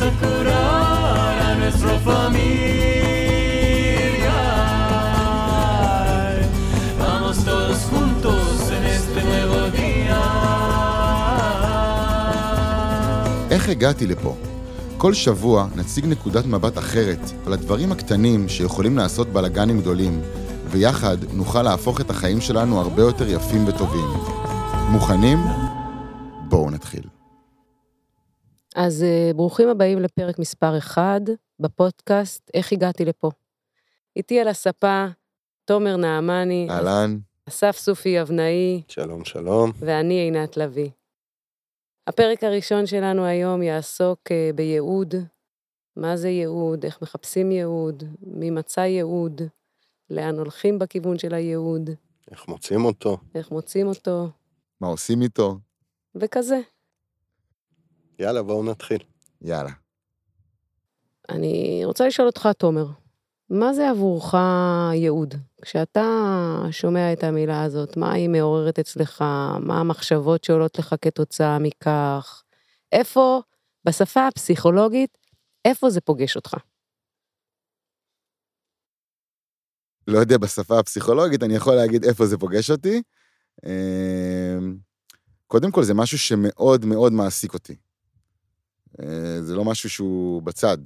a curar a nuestra familia. Vamos todos juntos en este nuevo día. איך הגעתי לפה? כל שבוע נציג נקודת מבט אחרת על הדברים הקטנים שיכולים לעשות בלאגנים גדולים, ויחד נוכל להפוך את החיים שלנו הרבה יותר יפים וטובים. מוכנים? בואו נתחיל. אז אה, ברוכים הבאים לפרק מספר 1 בפודקאסט איך הגעתי לפה. איתי על הספה תומר נעמני, אהלן, אסף סופי אבנאי שלום, שלום. ואני עינת לביא. הפרק הראשון שלנו היום יעסוק אה, בייעוד, מה זה ייעוד, איך מחפשים ייעוד, מי מצא ייעוד, לאן הולכים בכיוון של הייעוד, איך מוצאים אותו? איך מוצאים אותו, מה עושים איתו? וכזה. יאללה, בואו נתחיל. יאללה. אני רוצה לשאול אותך, תומר, מה זה עבורך ייעוד? כשאתה שומע את המילה הזאת, מה היא מעוררת אצלך? מה המחשבות שעולות לך כתוצאה מכך? איפה, בשפה הפסיכולוגית, איפה זה פוגש אותך? לא יודע בשפה הפסיכולוגית, אני יכול להגיד איפה זה פוגש אותי. אמ, קודם כל, זה משהו שמאוד מאוד מעסיק אותי. אה, זה לא משהו שהוא בצד.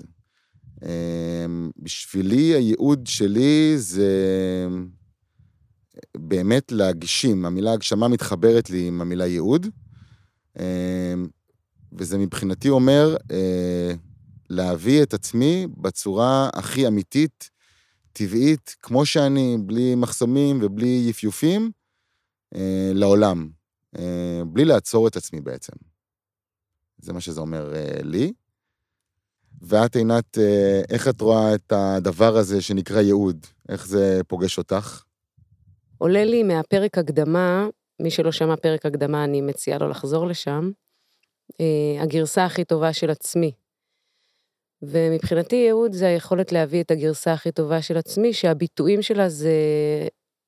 אמ, בשבילי, הייעוד שלי זה באמת להגשים. המילה הגשמה מתחברת לי עם המילה ייעוד, וזה מבחינתי אומר אה, להביא את עצמי בצורה הכי אמיתית, טבעית, כמו שאני, בלי מחסומים ובלי יפיופים, אה, לעולם. אה, בלי לעצור את עצמי בעצם. זה מה שזה אומר אה, לי. ואת, עינת, אה, איך את רואה את הדבר הזה שנקרא ייעוד? איך זה פוגש אותך? עולה לי מהפרק הקדמה, מי שלא שמע פרק הקדמה, אני מציעה לו לחזור לשם, אה, הגרסה הכי טובה של עצמי. ומבחינתי ייעוד זה היכולת להביא את הגרסה הכי טובה של עצמי, שהביטויים שלה זה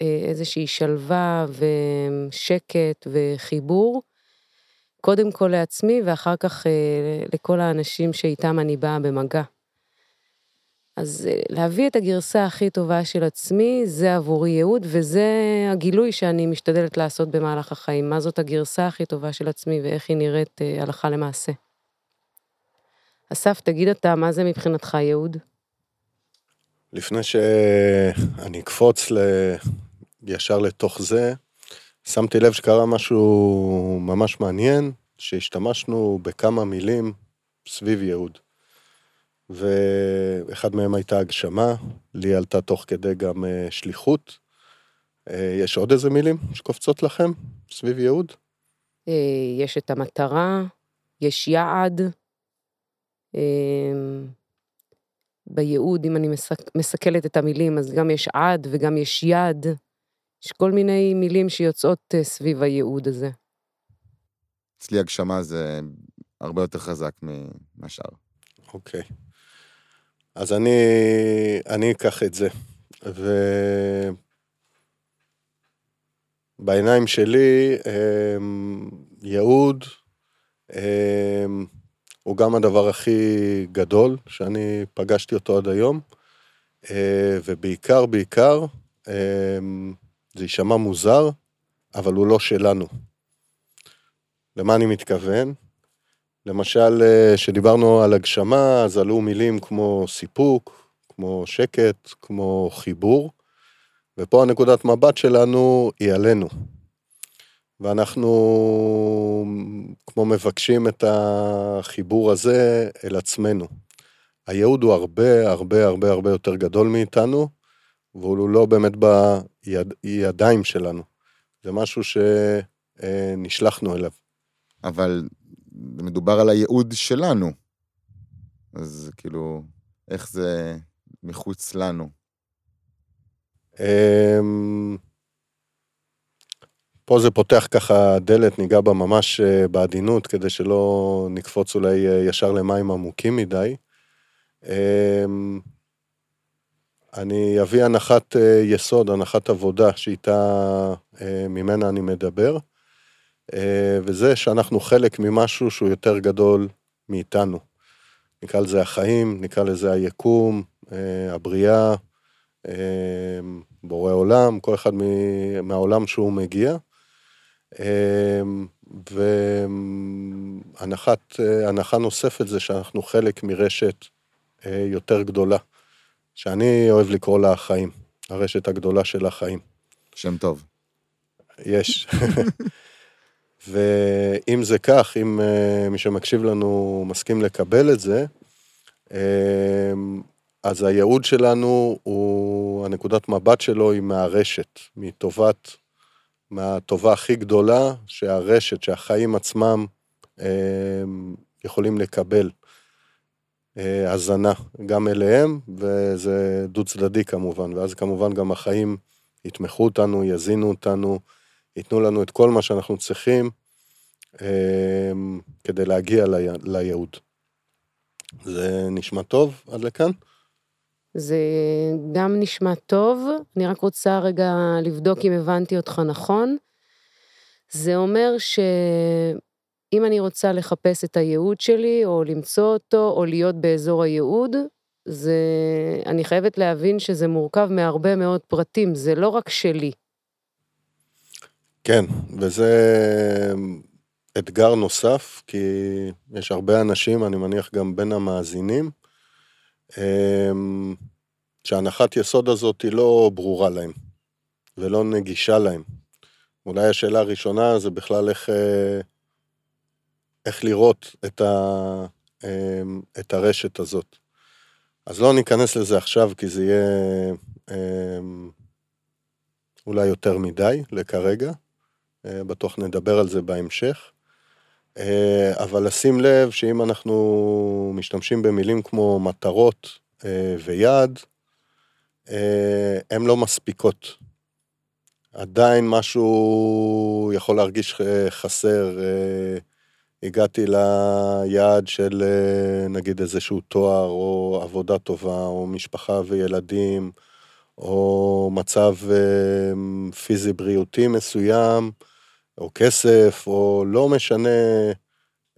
איזושהי שלווה ושקט וחיבור, קודם כל לעצמי ואחר כך אה, לכל האנשים שאיתם אני באה במגע. אז אה, להביא את הגרסה הכי טובה של עצמי, זה עבורי ייעוד, וזה הגילוי שאני משתדלת לעשות במהלך החיים. מה זאת הגרסה הכי טובה של עצמי ואיך היא נראית אה, הלכה למעשה. אסף, תגיד אתה, מה זה מבחינתך ייעוד? לפני שאני אקפוץ ל... ישר לתוך זה, שמתי לב שקרה משהו ממש מעניין, שהשתמשנו בכמה מילים סביב ייעוד. ואחד מהם הייתה הגשמה, לי עלתה תוך כדי גם אה, שליחות. אה, יש עוד איזה מילים שקופצות לכם סביב ייעוד? אה, יש את המטרה, יש יעד. בייעוד, אם אני מסכלת את המילים, אז גם יש עד וגם יש יד. יש כל מיני מילים שיוצאות אה, סביב הייעוד הזה. אצלי הגשמה זה הרבה יותר חזק מהשאר. אוקיי. אז אני, אני אקח את זה. ובעיניים שלי, אמ, ייעוד אמ, הוא גם הדבר הכי גדול שאני פגשתי אותו עד היום, אה, ובעיקר, בעיקר, אמ, זה יישמע מוזר, אבל הוא לא שלנו. למה אני מתכוון? למשל, כשדיברנו על הגשמה, אז עלו מילים כמו סיפוק, כמו שקט, כמו חיבור, ופה הנקודת מבט שלנו היא עלינו. ואנחנו כמו מבקשים את החיבור הזה אל עצמנו. הייעוד הוא הרבה הרבה הרבה הרבה יותר גדול מאיתנו, והוא לא באמת בידיים ביד, שלנו. זה משהו שנשלחנו אליו. אבל מדובר על הייעוד שלנו. אז כאילו, איך זה מחוץ לנו? אמ, פה זה פותח ככה דלת, ניגע בה ממש אה, בעדינות, כדי שלא נקפוץ אולי אה, ישר למים עמוקים מדי. אני אביא הנחת אה, יסוד, הנחת עבודה, שאיתה, ממנה אני מדבר, וזה שאנחנו חלק ממשהו שהוא יותר גדול מאיתנו. נקרא לזה החיים, נקרא לזה היקום, הבריאה, בורא עולם, כל אחד מהעולם שהוא מגיע. והנחה נוספת זה שאנחנו חלק מרשת יותר גדולה, שאני אוהב לקרוא לה החיים, הרשת הגדולה של החיים. שם טוב. יש. ואם זה כך, אם uh, מי שמקשיב לנו מסכים לקבל את זה, uh, אז הייעוד שלנו הוא, הנקודת מבט שלו היא מהרשת, מטובת, מהטובה הכי גדולה שהרשת, שהחיים עצמם uh, יכולים לקבל. הזנה גם אליהם, וזה דו צדדי כמובן, ואז כמובן גם החיים יתמכו אותנו, יזינו אותנו, ייתנו לנו את כל מה שאנחנו צריכים אמ, כדי להגיע לייעוד. זה נשמע טוב עד לכאן? זה גם נשמע טוב, אני רק רוצה רגע לבדוק אם הבנתי אותך נכון. זה אומר שאם אני רוצה לחפש את הייעוד שלי, או למצוא אותו, או להיות באזור הייעוד, זה... אני חייבת להבין שזה מורכב מהרבה מאוד פרטים, זה לא רק שלי. כן, וזה אתגר נוסף, כי יש הרבה אנשים, אני מניח גם בין המאזינים, אמ, שהנחת יסוד הזאת היא לא ברורה להם, ולא נגישה להם. אולי השאלה הראשונה זה בכלל איך, אה, איך לראות את, ה, אמ, את הרשת הזאת. אז לא ניכנס לזה עכשיו, כי זה יהיה אמ, אולי יותר מדי לכרגע. אה, בטוח נדבר על זה בהמשך. אה, אבל לשים לב שאם אנחנו משתמשים במילים כמו מטרות אה, ויעד, הן לא מספיקות. עדיין משהו יכול להרגיש חסר. הגעתי ליעד של נגיד איזשהו תואר, או עבודה טובה, או משפחה וילדים, או מצב פיזי בריאותי מסוים, או כסף, או לא משנה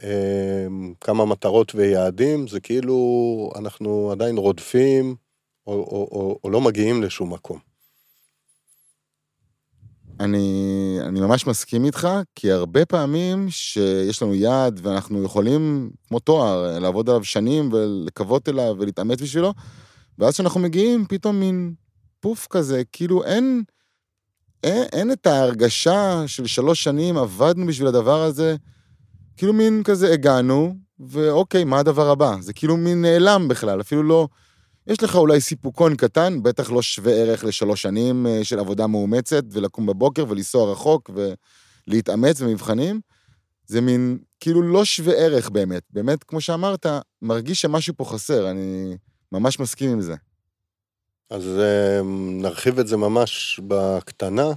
אה, כמה מטרות ויעדים, זה כאילו אנחנו עדיין רודפים, או, או, או, או לא מגיעים לשום מקום. אני, אני ממש מסכים איתך, כי הרבה פעמים שיש לנו יעד ואנחנו יכולים, כמו תואר, לעבוד עליו שנים ולקוות אליו ולהתאמץ בשבילו, ואז כשאנחנו מגיעים, פתאום מין פוף כזה, כאילו אין, אין, אין את ההרגשה של שלוש שנים עבדנו בשביל הדבר הזה, כאילו מין כזה הגענו, ואוקיי, מה הדבר הבא? זה כאילו מין נעלם בכלל, אפילו לא... יש לך אולי סיפוקון קטן, בטח לא שווה ערך לשלוש שנים אה, של עבודה מאומצת, ולקום בבוקר ולנסוע רחוק ולהתאמץ במבחנים. זה מין, כאילו לא שווה ערך באמת. באמת, כמו שאמרת, מרגיש שמשהו פה חסר, אני ממש מסכים עם זה. אז אה, נרחיב את זה ממש בקטנה,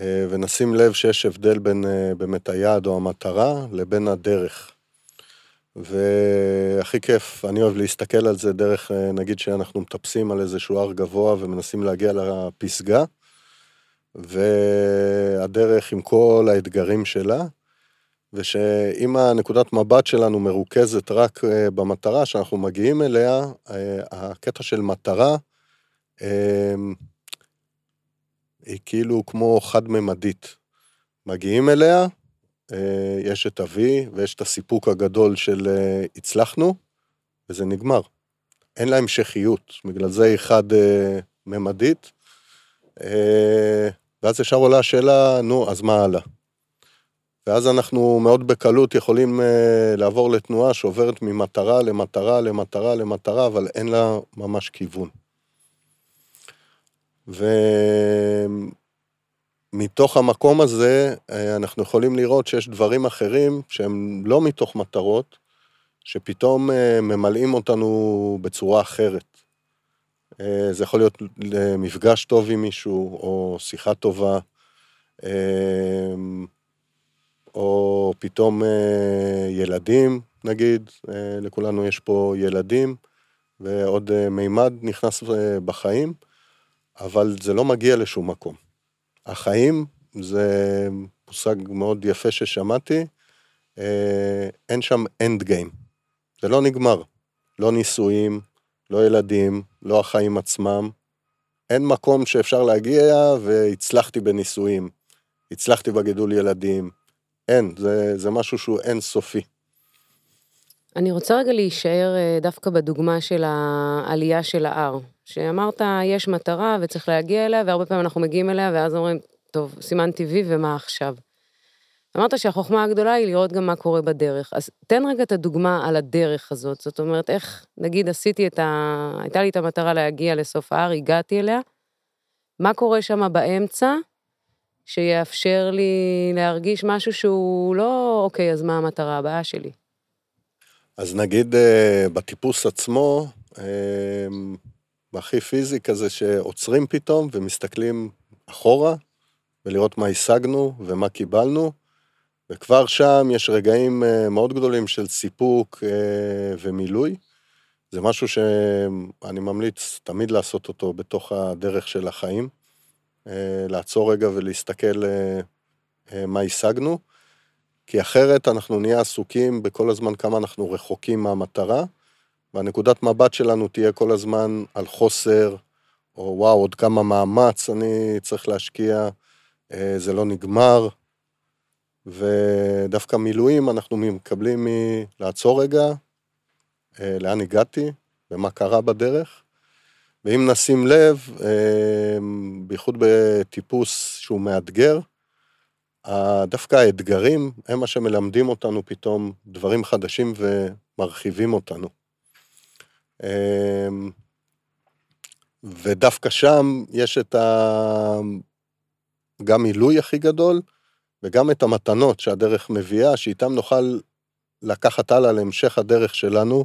אה, ונשים לב שיש הבדל בין באמת היעד או המטרה לבין הדרך. והכי כיף, אני אוהב להסתכל על זה דרך, אה, נגיד שאנחנו מטפסים על איזשהו הר גבוה ומנסים להגיע לפסגה, והדרך עם כל האתגרים שלה, ושאם הנקודת מבט שלנו מרוכזת רק אה, במטרה שאנחנו מגיעים אליה, אה, הקטע של מטרה היא כאילו כמו חד-ממדית. מגיעים אליה, יש את אבי ויש את הסיפוק הגדול של אה, הצלחנו, וזה נגמר. אין לה המשכיות, בגלל זה היא חד-ממדית. אה, ואז ישר עולה השאלה, נו, אז מה הלאה? ואז אנחנו מאוד בקלות יכולים לעבור לתנועה שעוברת ממטרה למטרה למטרה למטרה, אבל אין לה ממש כיוון. ו... מתוך המקום הזה אה, אנחנו יכולים לראות שיש דברים אחרים שהם לא מתוך מטרות, שפתאום אה, ממלאים אותנו בצורה אחרת. אה, זה יכול להיות מפגש טוב עם מישהו, או שיחה טובה, או פתאום ילדים, נגיד, לכולנו יש פה ילדים, ועוד מימד נכנס בחיים, אבל זה לא מגיע לשום מקום. החיים זה מושג מאוד יפה ששמעתי, אה, אין שם אנד גיים. זה לא נגמר. לא נישואים, לא ילדים, לא החיים עצמם. אין מקום שאפשר להגיע והצלחתי בנישואים, הצלחתי בגידול ילדים. אין, זה, זה משהו שהוא אינסופי. אני רוצה רגע להישאר אה, דווקא בדוגמה של העלייה של ההר. שאמרת, יש מטרה וצריך להגיע אליה, והרבה פעמים אנחנו מגיעים אליה, ואז אומרים, טוב, סימן טבעי ומה עכשיו? אמרת שהחוכמה הגדולה היא לראות גם מה קורה בדרך. אז תן רגע את הדוגמה על הדרך הזאת. זאת אומרת, איך, נגיד, עשיתי את ה... הייתה לי את המטרה להגיע לסוף ההר, הגעתי אליה, מה קורה שם באמצע, שיאפשר לי להרגיש משהו שהוא לא, אוקיי, אז מה המטרה הבאה שלי? אז נגיד אה, בטיפוס עצמו, אה, הכי פיזי כזה שעוצרים פתאום ומסתכלים אחורה, ולראות מה השגנו ומה קיבלנו, וכבר שם יש רגעים אה, מאוד גדולים של סיפוק ומילוי. זה משהו שאני ממליץ תמיד לעשות אותו בתוך הדרך של החיים. לעצור רגע ולהסתכל מה השגנו. כי אחרת אנחנו נהיה עסוקים בכל הזמן כמה אנחנו רחוקים מהמטרה, והנקודת מבט שלנו תהיה כל הזמן על חוסר, או וואו, עוד כמה מאמץ אני צריך להשקיע, אה, זה לא נגמר. ודווקא מילואים אנחנו מקבלים מלעצור רגע, אה, לאן הגעתי ומה קרה בדרך. ואם נשים לב, אה, בייחוד בטיפוס שהוא מאתגר, דווקא האתגרים הם מה שמלמדים אותנו פתאום דברים חדשים ומרחיבים אותנו. אמ, ודווקא שם יש את ה... גם עילוי הכי גדול, וגם את המתנות שהדרך מביאה, שאיתם נוכל לקחת הלאה להמשך הדרך שלנו,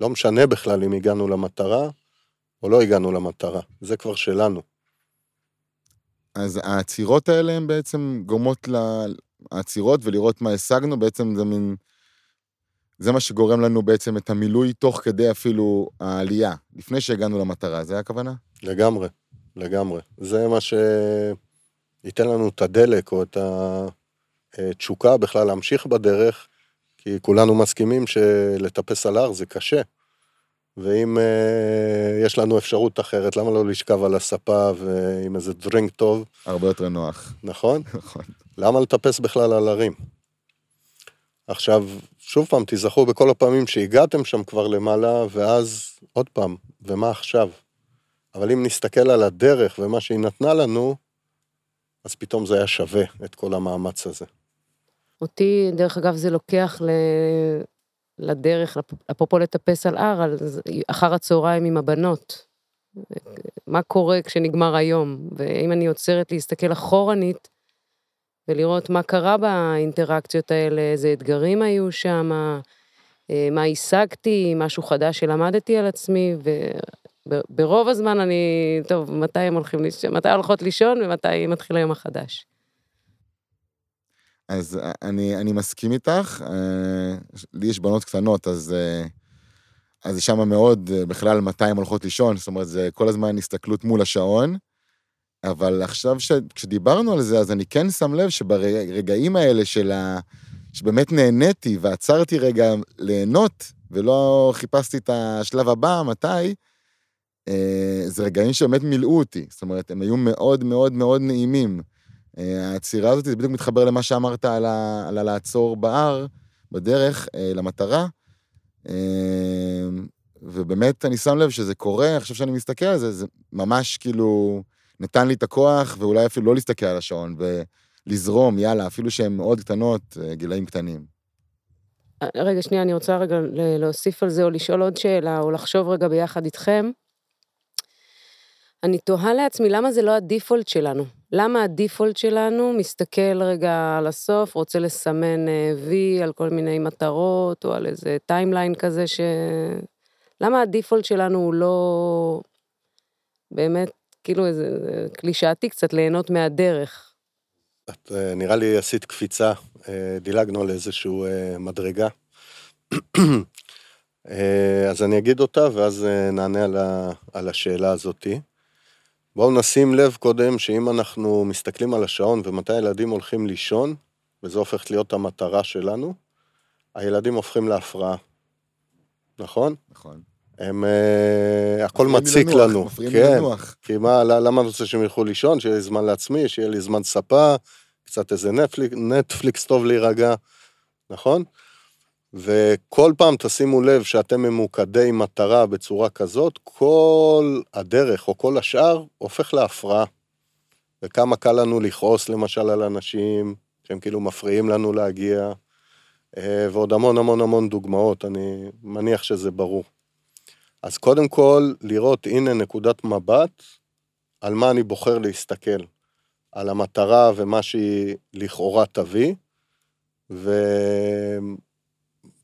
לא משנה בכלל אם הגענו למטרה או לא הגענו למטרה, זה כבר שלנו. אז העצירות האלה הן בעצם גורמות לעצירות ולראות מה השגנו, בעצם זה מין... זה מה שגורם לנו בעצם את המילוי תוך כדי אפילו העלייה, לפני שהגענו למטרה, זה הכוונה? לגמרי, לגמרי. זה מה שייתן לנו את הדלק או את התשוקה בכלל להמשיך בדרך, כי כולנו מסכימים שלטפס על הר זה קשה. ואם uh, יש לנו אפשרות אחרת, למה לא לשכב על הספה ועם איזה דרינק טוב? הרבה יותר נוח. נכון? נכון. למה לטפס בכלל על הרים? עכשיו, שוב פעם, תיזכרו בכל הפעמים שהגעתם שם כבר למעלה, ואז עוד פעם, ומה עכשיו? אבל אם נסתכל על הדרך ומה שהיא נתנה לנו, אז פתאום זה היה שווה את כל המאמץ הזה. אותי, דרך אגב, זה לוקח ל... לדרך, אפרופו לטפס על הר, אחר הצהריים עם הבנות. מה קורה כשנגמר היום? ואם אני עוצרת להסתכל אחורנית ולראות מה קרה באינטראקציות האלה, איזה אתגרים היו שם, מה השגתי, משהו חדש שלמדתי על עצמי, וברוב הזמן אני, טוב, מתי הם הולכים לישון, מתי הולכות לישון ומתי מתחיל היום החדש. אז אה, אני, אני מסכים איתך, אה, לי יש בנות קטנות, אז, אה, אז שם מאוד, בכלל מתי הן הולכות לישון, זאת אומרת, זה כל הזמן הסתכלות מול השעון, אבל עכשיו ש, כשדיברנו על זה, אז אני כן שם לב שברגעים האלה של ה... שבאמת נהניתי ועצרתי רגע ליהנות, ולא חיפשתי את השלב הבא, מתי, זה רגעים שבאמת מילאו אותי, זאת אומרת, הם היו מאוד מאוד מאוד נעימים. העצירה הזאת, זה בדיוק מתחבר למה שאמרת על, ה, על הלעצור בהר, בדרך אה, למטרה. אה, ובאמת, אני שם לב שזה קורה, עכשיו שאני מסתכל על זה, זה ממש כאילו נתן לי את הכוח, ואולי אפילו לא להסתכל על השעון, ולזרום, יאללה, אפילו שהן מאוד קטנות, אה, גילאים קטנים. רגע, שנייה, אני רוצה רגע להוסיף על זה, או לשאול עוד שאלה, או לחשוב רגע ביחד איתכם. אני תוהה לעצמי, למה זה לא ה default שלנו? למה ה default שלנו מסתכל רגע על הסוף, רוצה לסמן אה, וי על כל מיני מטרות, או על איזה timeline כזה ש... למה הדיפולט שלנו הוא לא באמת, כאילו איזה קלישאתי קצת, ליהנות מהדרך? את אה, נראה לי עשית קפיצה, אה, דילגנו על איזשהו מדרגה. אז אני אגיד אותה, ואז נענה על השאלה הזאתי. בואו נשים לב קודם שאם אנחנו מסתכלים על השעון ומתי הילדים הולכים לישון, וזו הופכת להיות המטרה שלנו, הילדים הופכים להפרעה. נכון? נכון. הם... אה, הכל מציק לנוח, לנו. מפריעים כן, לנוח. כי מה, למה אני רוצה שהם ילכו לישון? שיהיה לי זמן לעצמי, שיהיה לי זמן ספה, קצת איזה נטפליק, נטפליקס טוב להירגע, נכון? וכל פעם תשימו לב שאתם ממוקדי מטרה בצורה כזאת, כל הדרך או כל השאר הופך להפרעה. וכמה קל לנו לכעוס למשל על אנשים שהם כאילו מפריעים לנו להגיע, אה, ועוד המון המון המון דוגמאות, אני מניח שזה ברור. אז קודם כל, לראות הנה נקודת מבט על מה אני בוחר להסתכל. על המטרה ומה שהיא לכאורה תביא,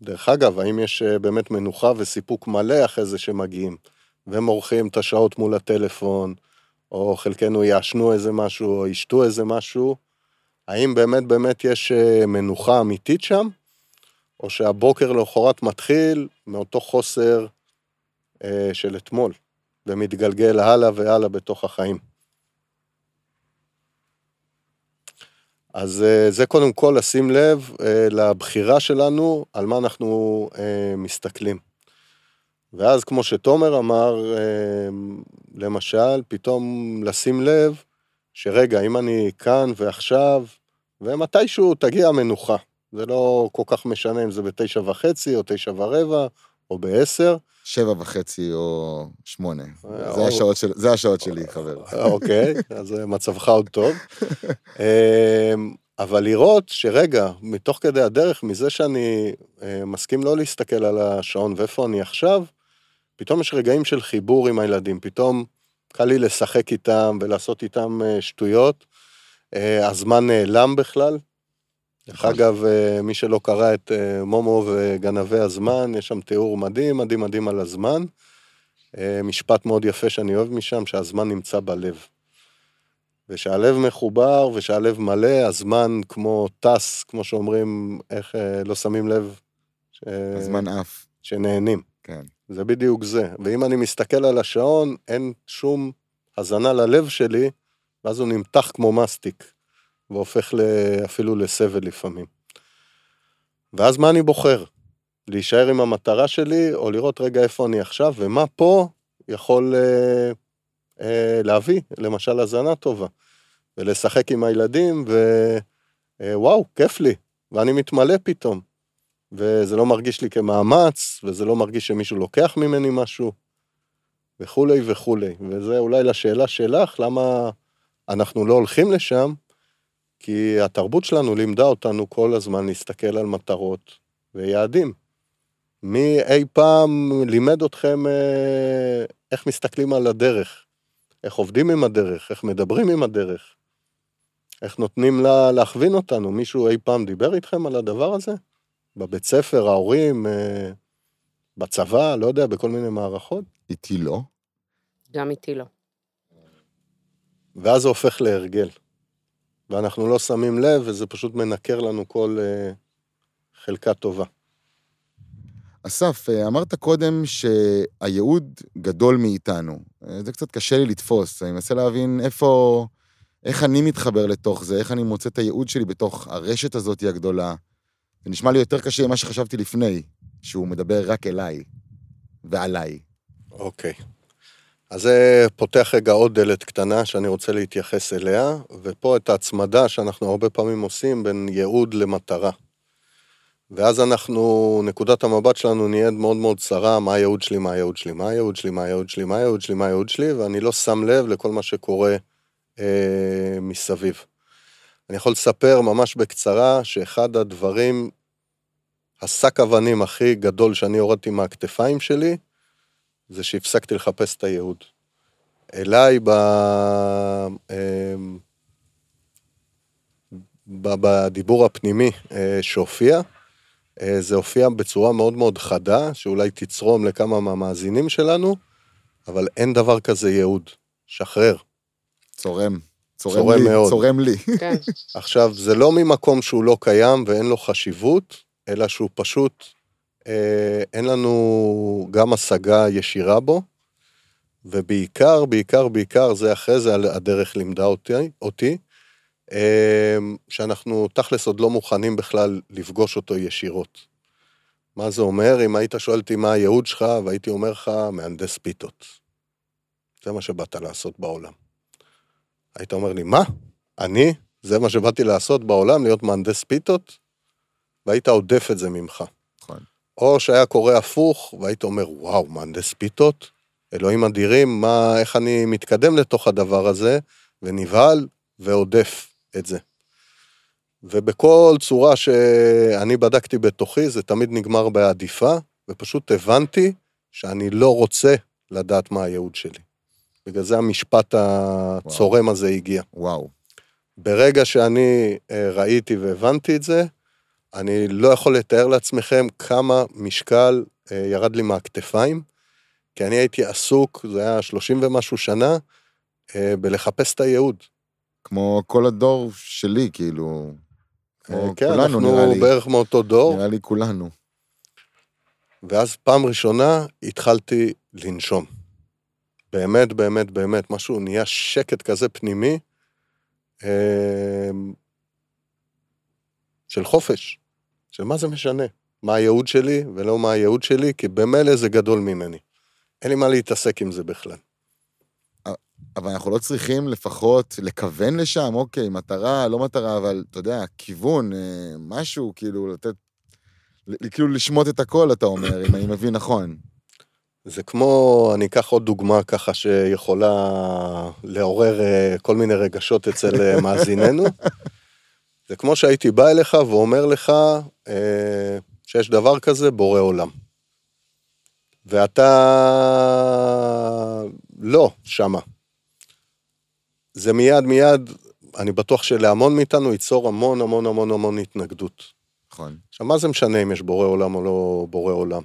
ודרך אגב, האם יש אה, באמת מנוחה וסיפוק מלא אחרי זה שמגיעים, ומורחים את השעות מול הטלפון, או חלקנו יעשנו איזה משהו, או ישתו איזה משהו, האם באמת באמת יש אה, מנוחה אמיתית שם, או שהבוקר למחרת מתחיל מאותו חוסר אה, של אתמול, ומתגלגל הלאה והלאה בתוך החיים. אז אה, זה קודם כל לשים לב אה, לבחירה שלנו על מה אנחנו אה, מסתכלים. ואז כמו שתומר אמר, למשל, פתאום לשים לב שרגע, אם אני כאן ועכשיו, ומתישהו תגיע המנוחה. זה לא כל כך משנה אם זה בתשע וחצי או תשע ורבע או בעשר. שבע וחצי או שמונה. אה, זה השעות של- זה השעות שלי, חבר. אוקיי, אז אה, מצבך עוד טוב. אמ, אבל לראות שרגע, מתוך כדי הדרך, מזה שאני אה, מסכים לא להסתכל על השעון ואיפה אני עכשיו, פתאום יש רגעים של חיבור עם הילדים, פתאום קל לי לשחק איתם ולעשות איתם אה, שטויות. אה, הזמן נעלם בכלל. דרך נכון. אגב, אה, מי שלא קרא את אה, מומו וגנבי הזמן, יש שם תיאור מדהים, מדהים, מדהים על הזמן. אה, משפט מאוד יפה שאני אוהב משם, שהזמן נמצא בלב. ושהלב מחובר ושהלב מלא, הזמן כמו טס, כמו שאומרים, איך לא שמים לב, ש... הזמן עף, שנהנים. כן. זה בדיוק זה. ואם אני מסתכל על השעון, אין שום הזנה ללב שלי, ואז הוא נמתח כמו מסטיק, והופך. אפילו לסבל לפעמים. ואז מה אני בוחר? להישאר עם המטרה שלי, או לראות רגע איפה אני עכשיו, ומה פה יכול אה, אה, להביא, למשל, הזנה טובה. ולשחק עם הילדים, ווואו, כיף לי, ואני מתמלא פתאום. וזה לא מרגיש לי כמאמץ, וזה לא מרגיש שמישהו לוקח ממני משהו, וכולי וכולי. וזה אולי לשאלה שלך, למה אנחנו לא הולכים לשם? כי התרבות שלנו לימדה אותנו כל הזמן להסתכל על מטרות ויעדים. מי אי פעם לימד אתכם אה, איך מסתכלים על הדרך, איך עובדים עם הדרך, איך מדברים עם הדרך, איך נותנים לה להכווין אותנו. מישהו אי פעם דיבר איתכם על הדבר הזה? בבית ספר, ההורים, אה, בצבא, לא יודע, בכל מיני מערכות? איתי לא. גם איתי לא. ואז זה הופך להרגל. ואנחנו לא שמים לב, וזה פשוט מנקר לנו כל אה, חלקה טובה. אסף, אה, אמרת קודם שהייעוד גדול מאיתנו. אה, זה קצת קשה לי לתפוס, אני מנסה להבין איפה, איך אני מתחבר לתוך זה, איך אני מוצא את הייעוד שלי בתוך הרשת הזאת הגדולה. זה נשמע לי יותר קשה ממה שחשבתי לפני, שהוא מדבר רק אליי ועליי. אוקיי. אז זה פותח רגע עוד דלת קטנה שאני רוצה להתייחס אליה, ופה את ההצמדה שאנחנו הרבה פעמים עושים בין ייעוד למטרה. ואז אנחנו, נקודת המבט שלנו נהיית מאוד מאוד צרה, מה הייעוד שלי, מה הייעוד שלי, מה הייעוד שלי, מה הייעוד שלי, מה הייעוד שלי, מה הייעוד שלי, ואני לא שם לב לכל מה שקורה אה, מסביב. אני יכול לספר ממש בקצרה שאחד הדברים, השק אבנים הכי גדול שאני הורדתי מהכתפיים שלי, זה שהפסקתי לחפש את הייעוד. אליי ב... אמ, ב- בדיבור הפנימי אה, שהופיע, אה, זה הופיע בצורה מאוד מאוד חדה, שאולי תצרום לכמה מהמאזינים שלנו, אבל אין דבר כזה ייעוד. שחרר. צורם. צורם, צורם לי, מאוד. צורם לי. כן. עכשיו, זה לא ממקום שהוא לא קיים ואין לו חשיבות, אלא שהוא פשוט, אין לנו גם השגה ישירה בו, ובעיקר, בעיקר, בעיקר, זה אחרי זה הדרך לימדה אותי, אותי אה, שאנחנו תכלס עוד לא מוכנים בכלל לפגוש אותו ישירות. מה זה אומר? אם היית שואל אותי מה הייעוד שלך, והייתי אומר לך, מהנדס פיתות. זה מה שבאת לעשות בעולם. היית אומר לי, מה? אני? זה מה שבאתי לעשות בעולם, להיות מהנדס פיתות? והיית עודף את זה ממך. או שהיה קורה הפוך, והיית אומר, וואו, מהנדס פיתות? אלוהים אדירים, מה, איך אני מתקדם לתוך הדבר הזה, ונבהל ועודף את זה. ובכל צורה שאני בדקתי בתוכי, זה תמיד נגמר בעדיפה, ופשוט הבנתי שאני לא רוצה לדעת מה הייעוד שלי. בגלל זה המשפט הצורם הזה הגיע. וואו. ברגע שאני אה, ראיתי והבנתי את זה, אני לא יכול לתאר לעצמכם כמה משקל אה, ירד לי מהכתפיים, כי אני הייתי עסוק, זה היה 30 ומשהו שנה, אה, בלחפש את הייעוד. כמו כל הדור שלי, כאילו. אה, כן, כולנו, נראה אנחנו לי. בערך מאותו דור, נראה לי כולנו. ואז פעם ראשונה התחלתי לנשום. באמת, באמת, באמת, משהו נהיה שקט כזה פנימי, של חופש, של מה זה משנה, מה הייעוד שלי ולא מה הייעוד שלי, כי במילא זה גדול ממני. אין לי מה להתעסק עם זה בכלל. אבל אנחנו לא צריכים לפחות לכוון לשם, אוקיי, מטרה, לא מטרה, אבל אתה יודע, כיוון, אה, משהו, כאילו, לתת... כאילו לשמוט את הכל, אתה אומר, אם אני מבין נכון. זה כמו, אני אקח עוד דוגמה ככה שיכולה לעורר אה, כל מיני רגשות אצל אה, מאזיננו. זה כמו שהייתי בא אליך ואומר לך אה, שיש דבר כזה, בורא עולם. ואתה לא שמה. זה מיד מיד, אני בטוח שלהמון מאיתנו ייצור המון המון המון המון התנגדות. נכון. עכשיו, מה זה משנה אם יש בורא עולם או לא בורא עולם?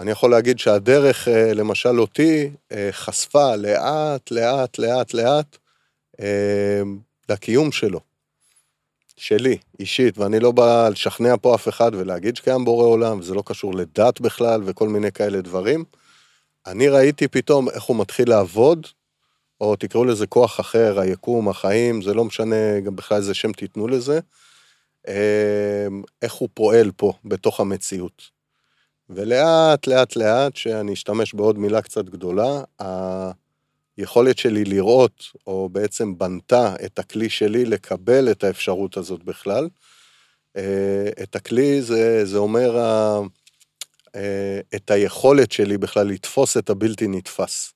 אני יכול להגיד שהדרך, אה, למשל אותי, אה, חשפה לאט, לאט, לאט, לאט, אה, לקיום שלו. שלי, אישית, ואני לא בא לשכנע פה אף אחד ולהגיד שקיים בורא עולם, וזה לא קשור לדת בכלל וכל מיני כאלה דברים. אני ראיתי פתאום איך הוא מתחיל לעבוד, או תקראו לזה כוח אחר, היקום, החיים, זה לא משנה גם בכלל איזה שם תיתנו לזה, אה, איך הוא פועל פה, בתוך המציאות. ולאט, לאט, לאט, שאני אשתמש בעוד מילה קצת גדולה, היכולת שלי לראות, או בעצם בנתה את הכלי שלי לקבל את האפשרות הזאת בכלל. אה, את הכלי זה, זה אומר ה- אה, את היכולת שלי בכלל לתפוס את הבלתי נתפס.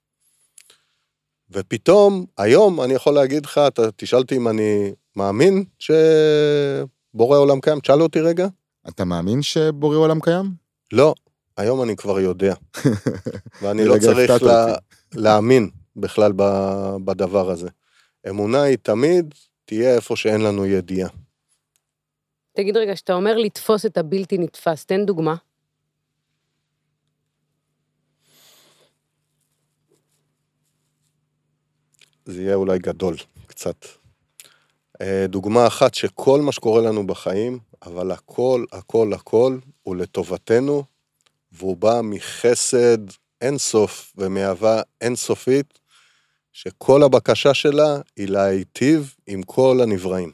ופתאום, היום אני יכול להגיד לך, אתה תשאל אותי אם אני מאמין שבורא עולם קיים, תשאל אותי רגע. אתה מאמין שבורא עולם קיים? לא, היום אני כבר יודע. ואני לא צריך לה. להאמין בכלל בדבר הזה. אמונה היא תמיד תהיה איפה שאין לנו ידיעה. תגיד רגע, כשאתה אומר לתפוס את הבלתי נתפס, תן דוגמה. זה יהיה אולי גדול, קצת. אה, דוגמה אחת שכל מה שקורה לנו בחיים, אבל הכל, הכל, הכל הוא לטובתנו, והוא בא מחסד אינסוף ומאהבה אינסופית, שכל הבקשה שלה היא להיטיב עם כל הנבראים.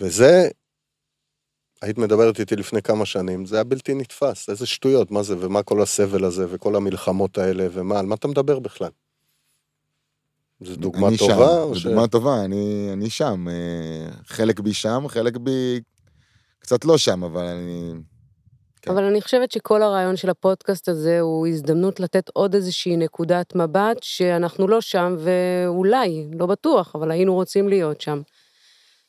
וזה, היית מדברת איתי לפני כמה שנים, זה היה בלתי נתפס, איזה שטויות, מה זה, ומה כל הסבל הזה, וכל המלחמות האלה, ומה, על מה אתה מדבר בכלל? זו דוגמה אני טובה? שם. או זו ש- דוגמה טובה, אני, אני שם. אה, חלק בי שם, חלק בי קצת לא שם, אבל אני... כן. אבל אני חושבת שכל הרעיון של הפודקאסט הזה הוא הזדמנות לתת עוד איזושהי נקודת מבט שאנחנו לא שם, ואולי, לא בטוח, אבל היינו רוצים להיות שם.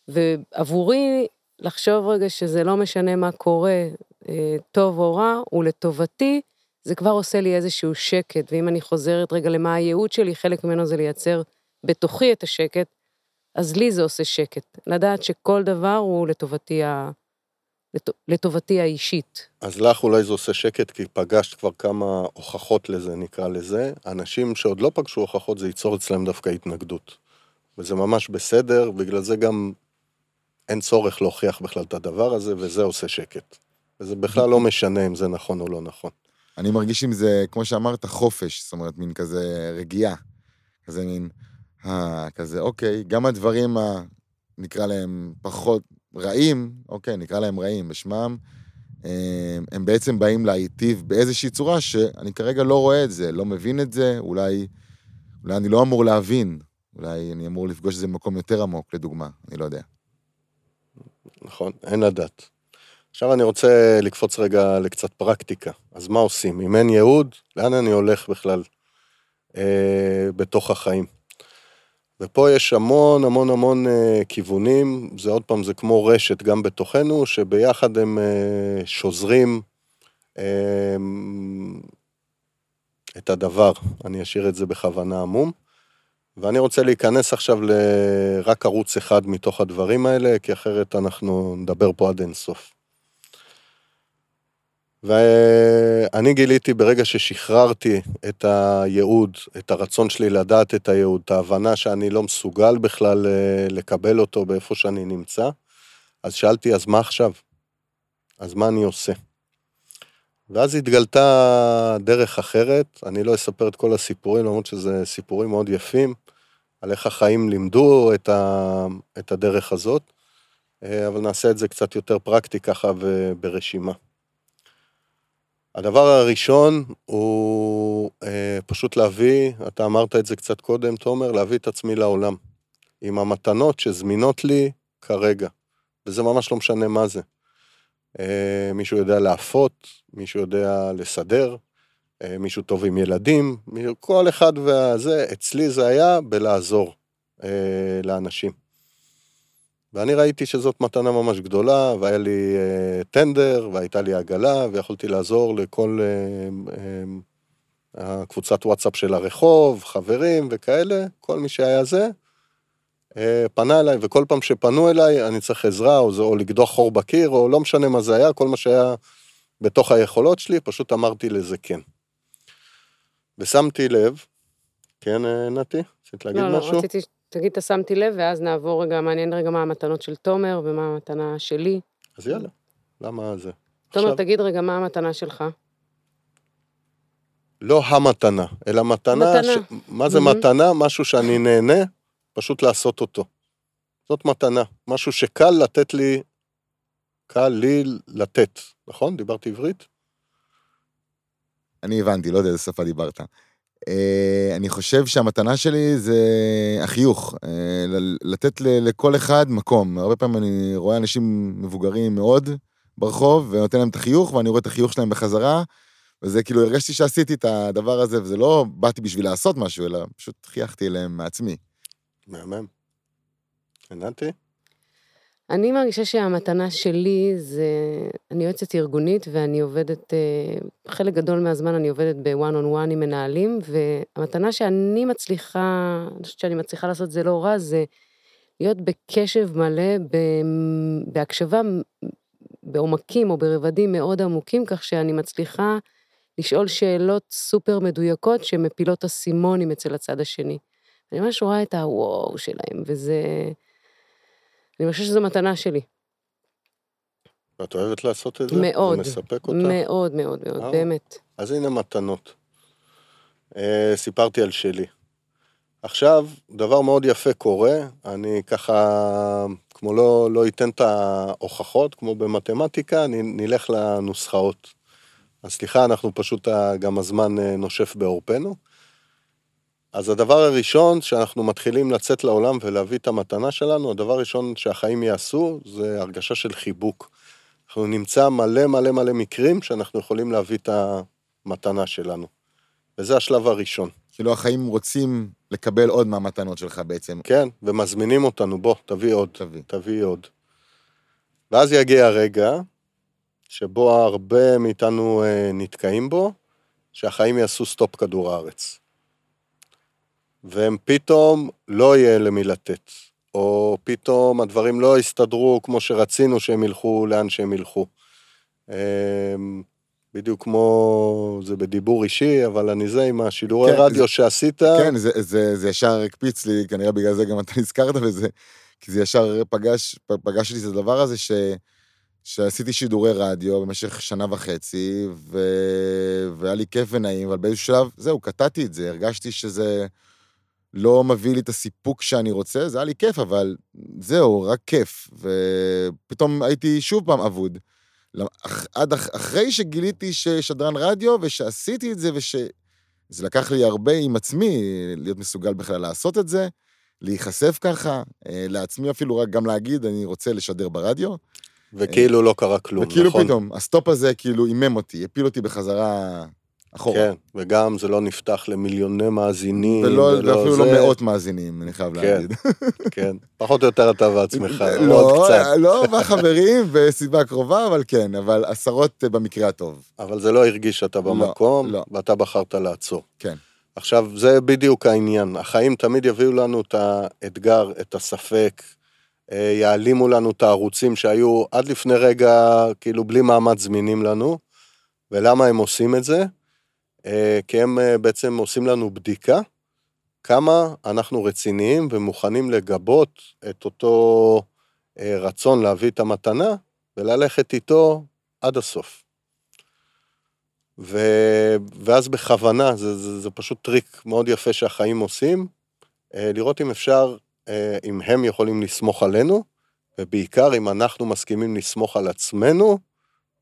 ועבורי, לחשוב רגע שזה לא משנה מה קורה, אה, טוב או רע, ולטובתי, זה כבר עושה לי איזשהו שקט, ואם אני חוזרת רגע למה הייעוד שלי, חלק ממנו זה לייצר בתוכי את השקט, אז לי זה עושה שקט. לדעת שכל דבר הוא לטובתי, ה... לט... לטובתי האישית. אז לך אולי זה עושה שקט, כי פגשת כבר כמה הוכחות לזה, נקרא לזה. אנשים שעוד לא פגשו הוכחות, זה ייצור אצלם דווקא התנגדות. וזה ממש בסדר, בגלל זה גם אין צורך להוכיח בכלל את הדבר הזה, וזה עושה שקט. וזה בכלל לא משנה אם זה נכון או לא נכון. אני מרגיש עם זה, כמו שאמרת, חופש, זאת אומרת, מין כזה רגיעה. כזה מין, אה, כזה, אוקיי, גם הדברים, ה, נקרא להם פחות רעים, אוקיי, נקרא להם רעים בשמם, אה, הם בעצם באים להיטיב באיזושהי צורה שאני כרגע לא רואה את זה, לא מבין את זה, אולי, אולי אני לא אמור להבין, אולי אני אמור לפגוש את זה במקום יותר עמוק, לדוגמה, אני לא יודע. נכון, אין לדעת. עכשיו אני רוצה לקפוץ רגע לקצת פרקטיקה. אז מה עושים? אם אין ייעוד, לאן אני הולך בכלל אה, בתוך החיים? ופה יש המון המון המון אה, כיוונים, זה עוד פעם, זה כמו רשת גם בתוכנו, שביחד הם אה, שוזרים אה, את הדבר. אני אשאיר את זה בכוונה עמום. ואני רוצה להיכנס עכשיו לרק ערוץ אחד מתוך הדברים האלה, כי אחרת אנחנו נדבר פה עד אינסוף. ואני גיליתי ברגע ששחררתי את הייעוד, את הרצון שלי לדעת את הייעוד, את ההבנה שאני לא מסוגל בכלל אה, לקבל אותו באיפה שאני נמצא, אז שאלתי, אז מה עכשיו? אז מה אני עושה? ואז התגלתה דרך אחרת, אני לא אספר את כל הסיפורים, למרות שזה סיפורים מאוד יפים, על איך החיים לימדו את, ה, את הדרך הזאת, אה, אבל נעשה את זה קצת יותר פרקטי ככה וברשימה. הדבר הראשון הוא אה, פשוט להביא, אתה אמרת את זה קצת קודם, תומר, להביא את עצמי לעולם. עם המתנות שזמינות לי כרגע, וזה ממש לא משנה מה זה. אה, מישהו יודע לאפות, מישהו יודע לסדר, אה, מישהו טוב עם ילדים, כל אחד וזה, אצלי זה היה בלעזור אה, לאנשים. ואני ראיתי שזאת מתנה ממש גדולה, והיה לי uh, טנדר, והייתה לי עגלה, ויכולתי לעזור לכל uh, uh, הקבוצת וואטסאפ של הרחוב, חברים וכאלה, כל מי שהיה זה, uh, פנה אליי, וכל פעם שפנו אליי, אני צריך עזרה, או, או לקדוח חור בקיר, או לא משנה מה זה היה, כל מה שהיה בתוך היכולות שלי, פשוט אמרתי לזה כן. ושמתי לב, כן, נתי? רצית להגיד לא, משהו? לא, רציתי תגיד, אתה שמתי לב, ואז נעבור רגע, מעניין רגע מה המתנות של תומר ומה המתנה שלי. אז יאללה, למה זה? תומר, עכשיו- תגיד רגע מה המתנה שלך. לא המתנה, אלא מתנה, מתנה. ש... מה זה מהמם. מתנה? משהו שאני נהנה, פשוט לעשות אותו. זאת מתנה, משהו שקל לתת לי, קל לי לתת, נכון? דיברתי עברית? אני הבנתי, לא יודע איזה שפה דיברת. Uh, אני חושב שהמתנה שלי זה החיוך, uh, לתת לכל אחד מקום. הרבה פעמים אני רואה אנשים מבוגרים מאוד ברחוב, ונותן להם את החיוך, ואני רואה את החיוך שלהם בחזרה, וזה כאילו, הרגשתי שעשיתי את הדבר הזה, וזה לא באתי בשביל לעשות משהו, אלא פשוט חייכתי אליהם מעצמי. מהמם. הבנתי? אני מרגישה שהמתנה שלי זה, אני יועצת ארגונית ואני עובדת, אה, חלק גדול מהזמן אני עובדת בוואן און וואן עם מנהלים, והמתנה שאני מצליחה, אני חושבת שאני מצליחה לעשות זה לא רע, זה להיות בקשב מלא, בהקשבה בעומקים או ברבדים מאוד עמוקים, כך שאני מצליחה לשאול שאלות סופר מדויקות שמפילות אסימונים אצל הצד השני. אני ממש רואה את הוואו שלהם, וזה... אני חושבת שזו מתנה שלי. ואת אוהבת לעשות את זה? מאוד. זה מספק אותך? מאוד מאוד מאוד, וואו. באמת. אז הנה מתנות. אה, סיפרתי על שלי. עכשיו, דבר מאוד יפה קורה, אני ככה, כמו לא, לא אתן את ההוכחות, כמו במתמטיקה, אני נלך לנוסחאות. אז סליחה, אנחנו פשוט, ה- גם הזמן אה, נושף בעורפנו. אז הדבר הראשון, שאנחנו מתחילים לצאת לעולם ולהביא את המתנה שלנו, הדבר הראשון שהחיים יעשו, זה הרגשה של חיבוק. אנחנו נמצא מלא מלא מלא מקרים שאנחנו יכולים להביא את המתנה שלנו. וזה השלב הראשון. כאילו החיים רוצים לקבל עוד מהמתנות שלך בעצם. כן, ומזמינים אותנו, בוא, תביא עוד, תביא. תביא עוד. ואז יגיע הרגע שבו הרבה מאיתנו אה, נתקעים בו, שהחיים יעשו סטופ כדור הארץ. והם פתאום לא יהיה למי לתת, או פתאום הדברים לא יסתדרו כמו שרצינו שהם ילכו לאן שהם ילכו. אה, בדיוק כמו, זה בדיבור אישי, אבל אני זה עם השידורי כן, רדיו זה- שעשית. כן, זה, זה, זה ישר הקפיץ לי, כנראה בגלל זה גם אתה נזכרת בזה, כי זה ישר פגש, פגש לי את הדבר הזה ש, שעשיתי שידורי רדיו במשך שנה וחצי, ו, והיה לי כיף ונעים, אבל באיזשהו שלב, זהו, קטעתי את זה, הרגשתי שזה לא מביא לי את הסיפוק שאני רוצה, זה היה לי כיף, אבל זהו, רק כיף. ופתאום הייתי שוב פעם אבוד. אח- עד אח- אחרי שגיליתי ששדרן רדיו ושעשיתי את זה וש... זה לקח לי הרבה עם עצמי להיות מסוגל בכלל לעשות את זה, להיחשף ככה, אה, לעצמי אפילו רק גם להגיד, אני רוצה לשדר ברדיו. וכאילו לא קרה כלום, וכאילו נכון? פתאום, ה stop הזה כאילו המם אותי, הפיל אותי בחזרה אחורה. כן, וגם זה לא נפתח למיליוני מאזינים. ולא, ואפילו לא זה- מאות מאזינים, אני חייב כן, להגיד. כן, פחות או יותר אתה בעצמך, עוד לא, קצת. לא מהחברים בסביבה קרובה, אבל כן, אבל עשרות אה, במקרה הטוב. אבל זה לא הרגיש שאתה לא, במקום, לא. ואתה בחרת לעצור. כן. עכשיו, זה בדיוק העניין. החיים תמיד יביאו לנו את האתגר, את הספק, אה, יעלימו לנו את הערוצים שהיו עד לפני רגע, כאילו, בלי מאמץ זמינים לנו. ולמה הם עושים את זה? אה, כי הם אה, בעצם עושים לנו בדיקה כמה אנחנו רציניים ומוכנים לגבות את אותו אה, רצון להביא את המתנה וללכת איתו עד הסוף. ו... ואז בכוונה, זה, זה, זה פשוט טריק מאוד יפה שהחיים עושים, לראות אם אפשר, אם הם יכולים לסמוך עלינו, ובעיקר אם אנחנו מסכימים לסמוך על עצמנו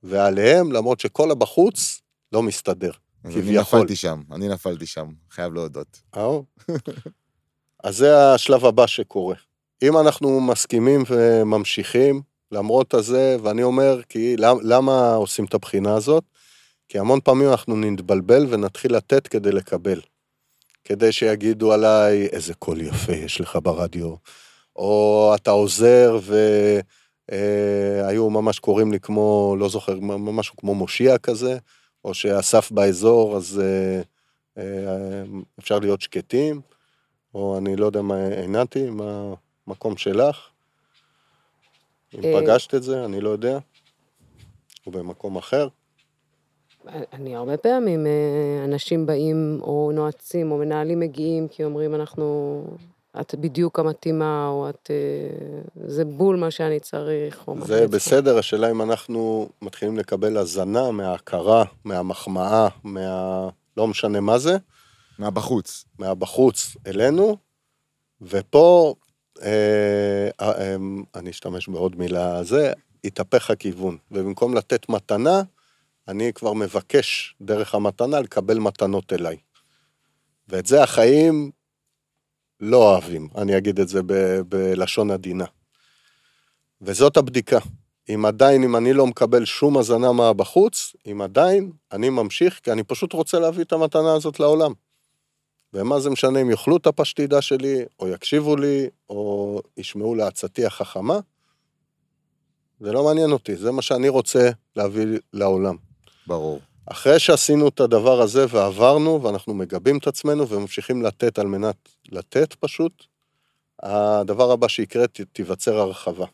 ועליהם, למרות שכל הבחוץ לא מסתדר. אז אני כביכול. נפלתי שם, אני נפלתי שם, חייב להודות. אהו. אז זה השלב הבא שקורה. אם אנחנו מסכימים וממשיכים, למרות הזה, ואני אומר, כי למ- למה עושים את הבחינה הזאת? כי המון פעמים אנחנו נתבלבל ונתחיל לתת כדי לקבל. כדי שיגידו עליי, איזה קול יפה יש לך ברדיו, או אתה עוזר והיו ממש קוראים לי כמו, לא זוכר, משהו כמו מושיע כזה, או שאסף באזור, אז אה, אה, אפשר להיות שקטים, או אני לא יודע מה עינתי, מה המקום שלך. אם אה, פגשת את זה, אני לא יודע. או במקום אחר. אני הרבה פעמים, אנשים באים, או נועצים, או מנהלים מגיעים, כי אומרים, אנחנו, את בדיוק המתאימה, או את, אה, זה בול מה שאני צריך, או זה. בסדר, השאלה אם אנחנו מתחילים לקבל הזנה מההכרה, מהמחמאה, מה... לא משנה מה זה, מהבחוץ. מהבחוץ אלינו, ופה אה, אה, אני אשתמש בעוד מילה זה, התהפך הכיוון, ובמקום לתת מתנה, אני כבר מבקש דרך המתנה לקבל מתנות אליי. ואת זה החיים לא אוהבים, אני אגיד את זה ב- בלשון עדינה. וזאת הבדיקה. אם עדיין, אם אני לא מקבל שום הזנה מהבחוץ, אם עדיין, אני ממשיך, כי אני פשוט רוצה להביא את המתנה הזאת לעולם. ומה זה משנה אם יאכלו את הפשטידה שלי, או יקשיבו לי, או ישמעו לעצתי החכמה? זה לא מעניין אותי, זה מה שאני רוצה להביא לעולם. ברור. אחרי שעשינו את הדבר הזה ועברנו, ואנחנו מגבים את עצמנו וממשיכים לתת על מנת לתת פשוט, הדבר הבא שיקרה, ת- תיווצר הרחבה.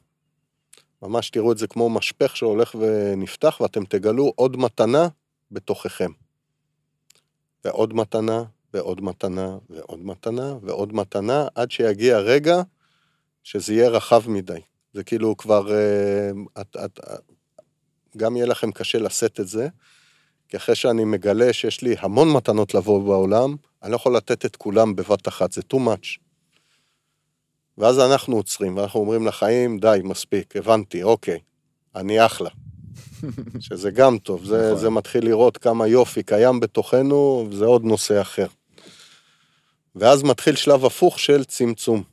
ממש תראו את זה כמו משפך שהולך ונפתח, ואתם תגלו עוד מתנה בתוככם. ועוד מתנה, ועוד מתנה, ועוד מתנה, ועוד מתנה, עד שיגיע רגע שזה יהיה רחב מדי. זה כאילו כבר, אה, את, את, גם יהיה לכם קשה לשאת את זה, כי אחרי שאני מגלה שיש לי המון מתנות לבוא בעולם, אני לא יכול לתת את כולם בבת אחת, זה too much. ואז אנחנו עוצרים, ואנחנו אומרים לחיים, די, מספיק, הבנתי, אוקיי, אני אחלה. שזה גם טוב, זה, נכון. זה מתחיל לראות כמה יופי קיים בתוכנו, זה עוד נושא אחר. ואז מתחיל שלב הפוך של צמצום.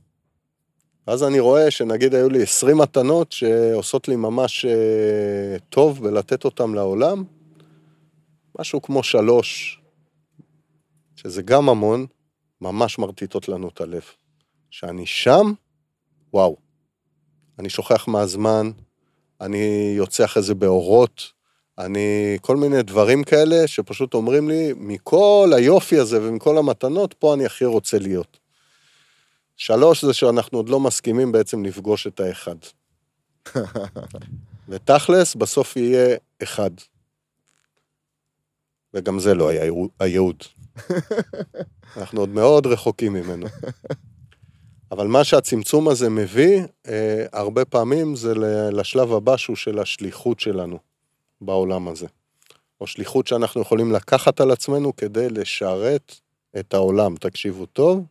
ואז אני רואה שנגיד היו לי 20 מתנות שעושות לי ממש אה, טוב בלתת אותן לעולם, משהו כמו שלוש, שזה גם המון, ממש מרטיטות לנו את הלב. שאני שם, וואו. אני שוכח מהזמן, אני יוצא אחרי זה באורות, אני... כל מיני דברים כאלה שפשוט אומרים לי, מכל היופי הזה ומכל המתנות, פה אני הכי רוצה להיות. שלוש זה שאנחנו עוד לא מסכימים בעצם לפגוש את האחד. ותכלס, בסוף יהיה אחד. וגם זה לא היה הייעוד. אנחנו עוד מאוד רחוקים ממנו. אבל מה שהצמצום הזה מביא, אה, הרבה פעמים זה לשלב הבא שהוא של השליחות שלנו בעולם הזה. או שליחות שאנחנו יכולים לקחת על עצמנו כדי לשרת את העולם. תקשיבו טוב,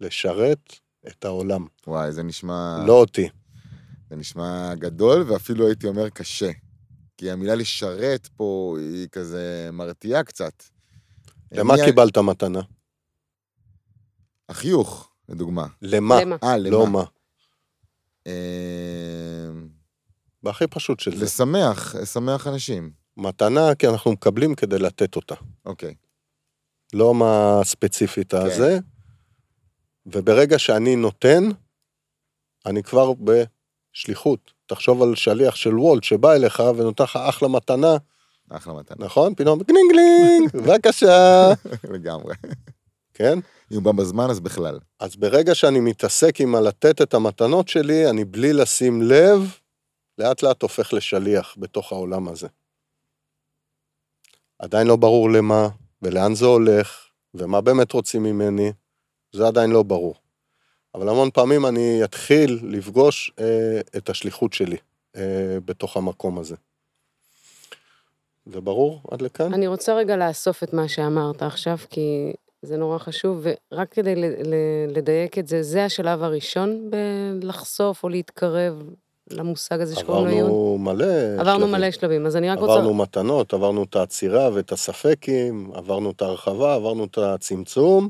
לשרת את העולם. וואי, זה נשמע... לא אותי. זה נשמע גדול, ואפילו הייתי אומר קשה. כי המילה לשרת פה היא כזה מרתיעה קצת. למה אני- קיבלת מתנה? החיוך, לדוגמה. למה? אה, למה? לא מה. אה, בהכי פשוט של זה. לשמח, לשמח אנשים. מתנה, כי אנחנו מקבלים כדי לתת אותה. אוקיי. לא מה ספציפית כן. הזה. וברגע שאני נותן, אני כבר בשליחות. תחשוב על שליח של וולט שבא אליך ונותן לך אחלה מתנה, אחלה מתנה. נכון? פתאום גלינג גלינג, בבקשה. לגמרי. כן? אם הוא בא בזמן, אז בכלל. אז ברגע שאני מתעסק עם הלתת את המתנות שלי, אני בלי לשים לב, לאט לאט הופך לשליח בתוך העולם הזה. עדיין לא ברור למה, ולאן זה הולך, ומה באמת רוצים ממני, זה עדיין לא ברור. אבל המון פעמים אני אתחיל לפגוש אה, את השליחות שלי אה, בתוך המקום הזה. זה ברור עד לכאן? אני רוצה רגע לאסוף את מה שאמרת עכשיו, כי זה נורא חשוב, ורק כדי לדייק את זה, זה השלב הראשון בלחשוף או להתקרב למושג הזה שקוראים לו ייעוד? עברנו מלא עברנו שלבים. מלא שלבים, אז אני רק רוצה... עברנו מתנות, עברנו את העצירה ואת הספקים, עברנו את ההרחבה, עברנו את הצמצום,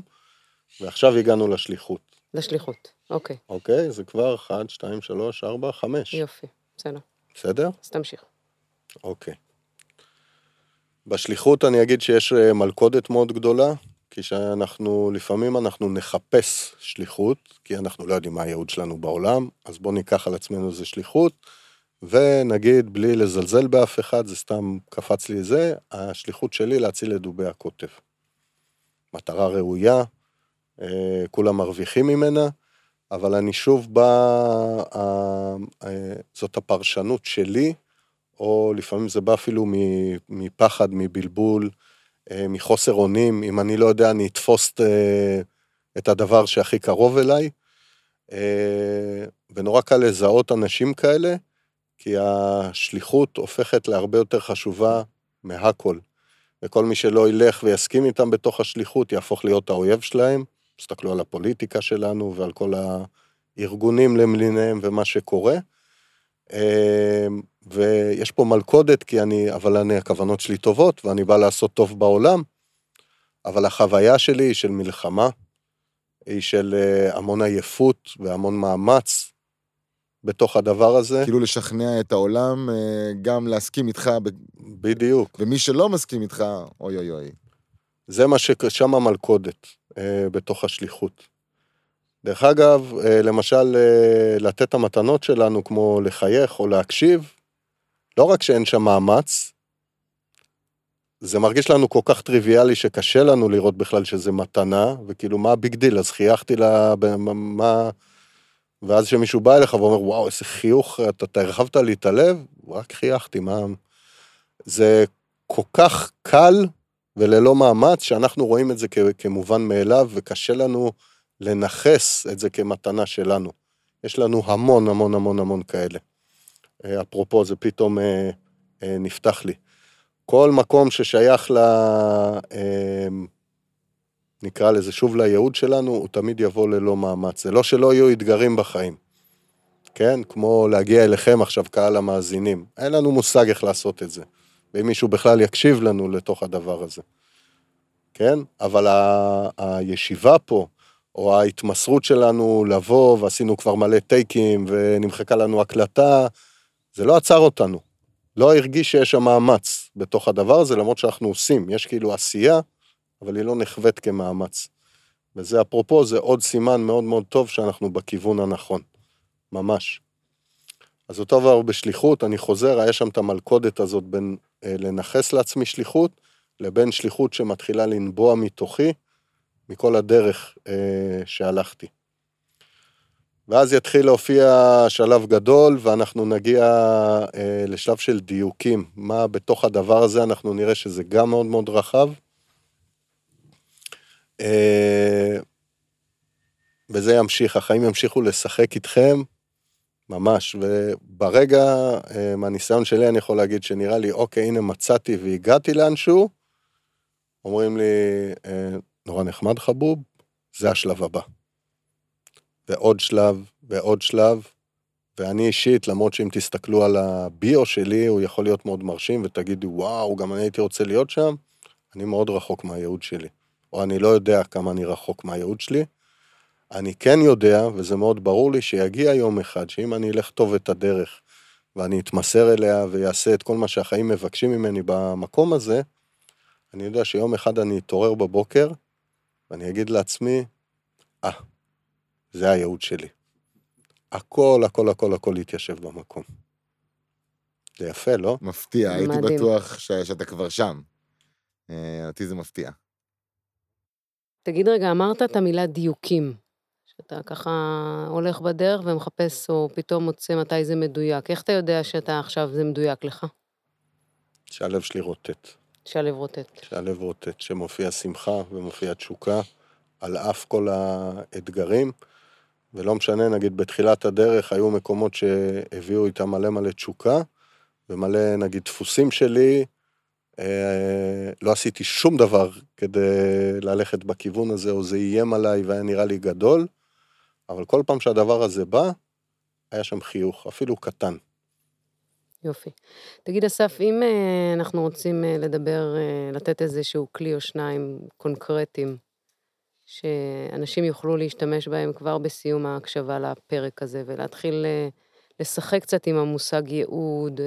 ועכשיו הגענו לשליחות, לשליחות, אוקיי, אוקיי? זה כבר 1, 2, 3, 4, 5. יופי, בסדר, בסדר? אז תמשיך. אוקיי. בשליחות אני אגיד שיש אה, מלכודת מאוד גדולה, כי שאנחנו, לפעמים אנחנו נחפש שליחות, כי אנחנו לא יודעים מה הייעוד שלנו בעולם, אז בואו ניקח על עצמנו איזה שליחות, ונגיד, בלי לזלזל באף אחד, זה סתם קפץ לי זה, השליחות שלי להציל את דובי הקוטב. מטרה ראויה, כולם מרוויחים ממנה, אבל אני שוב בא, אה, אה, זאת הפרשנות שלי, או לפעמים זה בא אפילו מפחד, מבלבול, אה, מחוסר אונים, אם אני לא יודע, אני אתפוס אה, את הדבר שהכי קרוב אליי. אה, ונורא קל לזהות אנשים כאלה, כי השליחות הופכת להרבה יותר חשובה מהכל. וכל מי שלא ילך ויסכים איתם בתוך השליחות, יהפוך להיות האויב שלהם. תסתכלו על הפוליטיקה שלנו ועל כל הארגונים למיניהם ומה שקורה. אה, ויש פה מלכודת, כי אני, אבל אני, הכוונות שלי טובות, ואני בא לעשות טוב בעולם, אבל החוויה שלי היא של מלחמה, היא של אה, המון עייפות והמון מאמץ בתוך הדבר הזה. כאילו לשכנע את העולם, אה, גם להסכים איתך, ב- בדיוק. ומי שלא מסכים איתך, אוי אוי אוי. זה מה ששם המלכודת בתוך השליחות. דרך אגב, אה, למשל, אה, לתת את המתנות שלנו, כמו לחייך או להקשיב, לא רק שאין שם מאמץ, זה מרגיש לנו כל כך טריוויאלי שקשה לנו לראות בכלל שזה מתנה, וכאילו, מה ה big deal? אז חייכתי לה, מה... ואז כשמישהו בא אליך ואומר, וואו, איזה חיוך, אתה, אתה הרחבת לי את הלב, רק חייכתי, מה... זה כל כך קל וללא מאמץ, שאנחנו רואים את זה כ- כמובן מאליו, וקשה לנו לנכס את זה כמתנה שלנו. יש לנו המון המון המון המון כאלה. אה, אפרופו, זה פתאום אה, אה, נפתח לי. כל מקום ששייך ל... אה, נקרא לזה שוב לייעוד שלנו, הוא תמיד יבוא ללא מאמץ. זה לא שלא יהיו אתגרים בחיים. כן? כמו להגיע אליכם עכשיו, קהל המאזינים. אין לנו מושג איך לעשות את זה. ואם מישהו בכלל יקשיב לנו לתוך הדבר הזה. כן? אבל ה- הישיבה פה, או ההתמסרות שלנו לבוא, ועשינו כבר מלא טייקים, ונמחקה לנו הקלטה, זה לא עצר אותנו. לא הרגיש שיש שם מאמץ בתוך הדבר הזה, למרות שאנחנו עושים. יש כאילו עשייה, אבל היא לא נחווית כמאמץ. וזה אפרופו, זה עוד סימן מאוד מאוד טוב שאנחנו בכיוון הנכון. ממש. אז אותו דבר בשליחות, אני חוזר, היה שם את המלכודת הזאת בין לנכס לעצמי שליחות, לבין שליחות שמתחילה לנבוע מתוכי, מכל הדרך אה, שהלכתי. ואז יתחיל להופיע שלב גדול, ואנחנו נגיע אה, לשלב של דיוקים. מה בתוך הדבר הזה, אנחנו נראה שזה גם מאוד מאוד רחב. אה, וזה ימשיך, החיים ימשיכו לשחק איתכם, ממש. וברגע, אה, מהניסיון שלי, אני יכול להגיד שנראה לי, אוקיי, הנה מצאתי והגעתי לאנשהו, אומרים לי, אה, נורא נחמד חבוב, זה השלב הבא. ועוד שלב, ועוד שלב, ואני אישית, למרות שאם תסתכלו על הביו שלי, הוא יכול להיות מאוד מרשים, ותגידו, וואו, גם אני הייתי רוצה להיות שם, אני מאוד רחוק מהייעוד שלי. או אני לא יודע כמה אני רחוק מהייעוד שלי. אני כן יודע, וזה מאוד ברור לי, שיגיע יום אחד, שאם אני אלך טוב את הדרך, ואני אתמסר אליה ויעשה את כל מה שהחיים מבקשים ממני במקום הזה, אני יודע שיום אחד אני אתעורר בבוקר, ואני אגיד לעצמי, אה, ah, זה הייעוד שלי. הכל, הכל, הכל, הכל יתיישב במקום. זה יפה, לא? מפתיע, הייתי בטוח ש... שאתה כבר שם. אה, אותי זה מפתיע. תגיד רגע, אמרת את המילה דיוקים, שאתה ככה הולך בדרך ומחפש, או פתאום מוצא מתי זה מדויק. איך אתה יודע שאתה עכשיו, זה מדויק לך? שהלב שלי רוטט. שהלב רוטט. שהלב רוטט, שמופיע שמחה ומופיע תשוקה, על אף כל האתגרים. ולא משנה, נגיד בתחילת הדרך היו מקומות שהביאו איתם מלא מלא תשוקה, ומלא נגיד דפוסים שלי, אה, לא עשיתי שום דבר כדי ללכת בכיוון הזה, או זה איים עליי והיה נראה לי גדול, אבל כל פעם שהדבר הזה בא, היה שם חיוך, אפילו קטן. יופי. תגיד, אסף, אם אה, אנחנו רוצים אה, לדבר, אה, לתת איזשהו כלי או שניים קונקרטיים, שאנשים יוכלו להשתמש בהם כבר בסיום ההקשבה לפרק הזה, ולהתחיל לשחק קצת עם המושג ייעוד,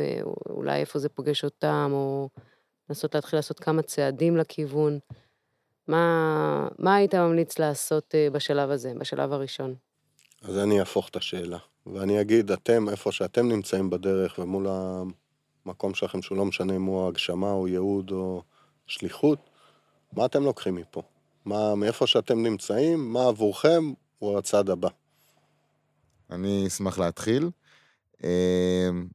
אולי איפה זה פוגש אותם, או לנסות להתחיל לעשות כמה צעדים לכיוון. מה, מה היית ממליץ לעשות בשלב הזה, בשלב הראשון? אז אני אהפוך את השאלה, ואני אגיד, אתם, איפה שאתם נמצאים בדרך ומול המקום שלכם, שהוא לא משנה אם הוא הגשמה או ייעוד או שליחות, מה אתם לוקחים מפה? מה, מאיפה שאתם נמצאים, מה עבורכם הוא הצעד הבא. אני אשמח להתחיל. אמ,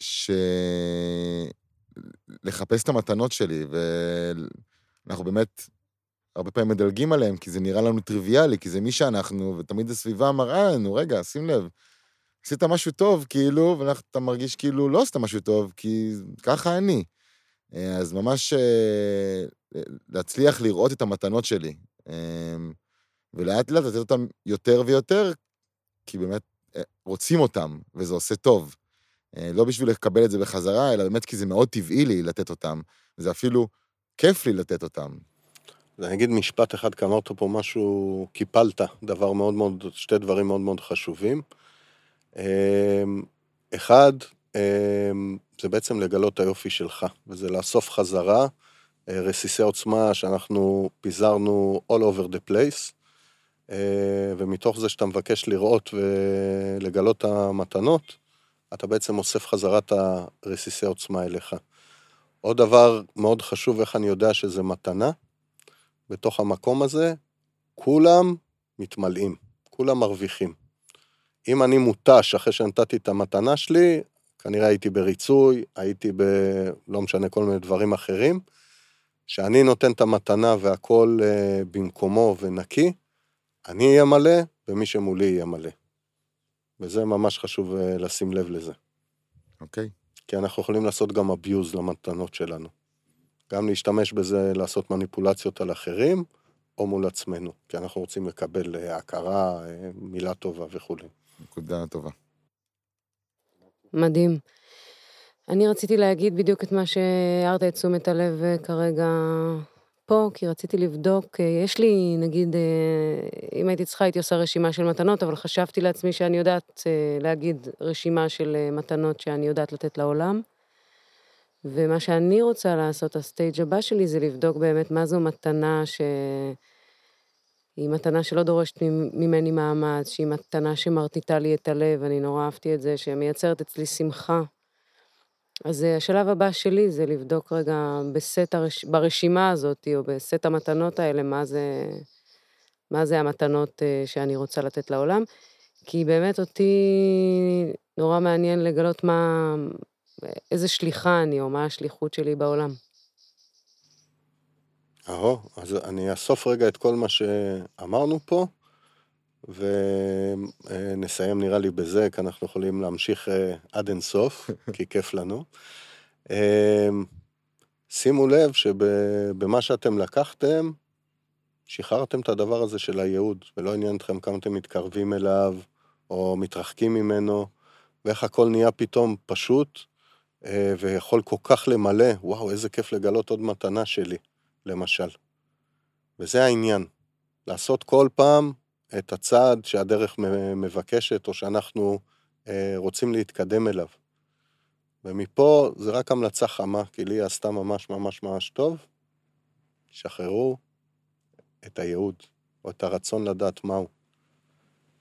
ש... לחפש את המתנות שלי, ואנחנו באמת הרבה פעמים מדלגים עליהם, כי זה נראה לנו טריוויאלי, כי זה מי שאנחנו, ותמיד הסביבה מראה לנו, רגע, שים לב, עשית משהו טוב, כאילו, ואתה מרגיש כאילו לא עשית משהו טוב, כי ככה אני. אה, אז ממש אה, להצליח לראות את המתנות שלי, אמ, ולאט לאט לתת אותן יותר ויותר, כי באמת אה, רוצים אותם, וזה עושה טוב. לא בשביל לקבל את זה בחזרה, אלא באמת כי זה מאוד טבעי לי לתת אותם, וזה אפילו כיף לי לתת אותם. אני אגיד משפט אחד, כי אמרת פה משהו, קיפלת, דבר מאוד מאוד, שתי דברים מאוד מאוד חשובים. אמ, אחד, אמ, זה בעצם לגלות את היופי שלך, וזה לאסוף חזרה אה, רסיסי עוצמה שאנחנו פיזרנו all over the place, אה, ומתוך זה שאתה מבקש לראות ולגלות את המתנות, אתה בעצם אוסף חזרה את הרסיסי עוצמה אליך. עוד דבר מאוד חשוב, איך אני יודע שזה מתנה, בתוך המקום הזה, כולם מתמלאים, כולם מרוויחים. אם אני מותש אחרי שנתתי את המתנה שלי, כנראה הייתי בריצוי, הייתי ב... לא משנה, כל מיני דברים אחרים. שאני נותן את המתנה והכל uh, במקומו ונקי, אני אהיה מלא ומי שמולי יהיה מלא. וזה ממש חשוב uh, לשים לב לזה. אוקיי. Okay. כי אנחנו יכולים לעשות גם abuse למתנות שלנו. גם להשתמש בזה, לעשות מניפולציות על אחרים, או מול עצמנו, כי אנחנו רוצים לקבל uh, הכרה, uh, מילה טובה וכולי. נקודה טובה. מדהים. אני רציתי להגיד בדיוק את מה שהערת את תשומת הלב אה, כרגע פה, כי רציתי לבדוק, אה, יש לי, נגיד, אה, אם הייתי צריכה, הייתי עושה רשימה של מתנות, אבל חשבתי לעצמי שאני יודעת להגיד רשימה של מתנות שאני יודעת לתת לעולם. ומה שאני רוצה לעשות, הסטייג' הבא שלי, זה לבדוק באמת מה זו מתנה ש... היא מתנה שלא דורשת ממני מאמץ, שהיא מתנה שמרטיטה לי את הלב, אני נורא אהבתי את זה, שמייצרת אצלי שמחה. אז אה, השלב הבא שלי זה לבדוק רגע בסט הרש... ברשימה הזאת, או בסט המתנות האלה, מה זה, מה זה המתנות אה, שאני רוצה לתת לעולם. כי באמת אותי נורא מעניין לגלות מה, איזה שליחה אני, או מה השליחות שלי בעולם. אהו, אז אני אאסוף רגע את כל מה שאמרנו פה, ונסיים נראה לי בזה, כי אנחנו יכולים להמשיך אה, עד אינסוף, כי כיף לנו. אמ, שימו לב שבמה שאתם לקחתם, שחררתם את הדבר הזה של הייעוד, ולא עניין אתכם כמה אתם מתקרבים אליו, או מתרחקים ממנו, ואיך הכל נהיה פתאום פשוט, אה, ויכול כל כך למלא, וואו, איזה כיף לגלות עוד מתנה שלי, למשל. וזה העניין, לעשות כל פעם את הצעד שהדרך מבקשת, או שאנחנו אה, רוצים להתקדם אליו. ומפה זה רק המלצה חמה, כי לי עשתה ממש ממש ממש טוב. שחררו את הייעוד, או את הרצון לדעת מהו.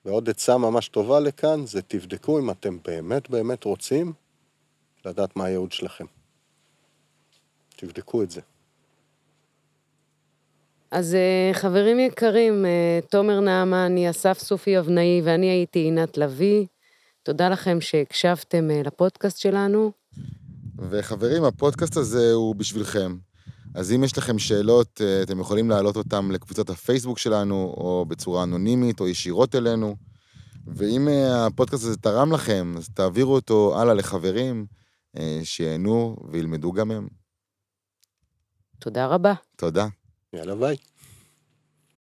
ועוד עצה ממש טובה לכאן, זה תבדקו אם אתם באמת באמת רוצים לדעת מה הייעוד שלכם. תבדקו את זה. אז אה, חברים יקרים, אה, תומר נעמני, אסף סופי אבנאי ואני הייתי עינת לביא. תודה לכם שהקשבתם אה, לפודקאסט שלנו. וחברים, הפודקאסט הזה הוא בשבילכם. אז אם יש לכם שאלות, אתם יכולים להעלות אותן לקבוצת הפייסבוק שלנו, או בצורה אנונימית, או ישירות אלינו. ואם הפודקאסט הזה תרם לכם, אז תעבירו אותו הלאה לחברים, שיהנו וילמדו גם הם. תודה רבה. תודה. יאללה ביי.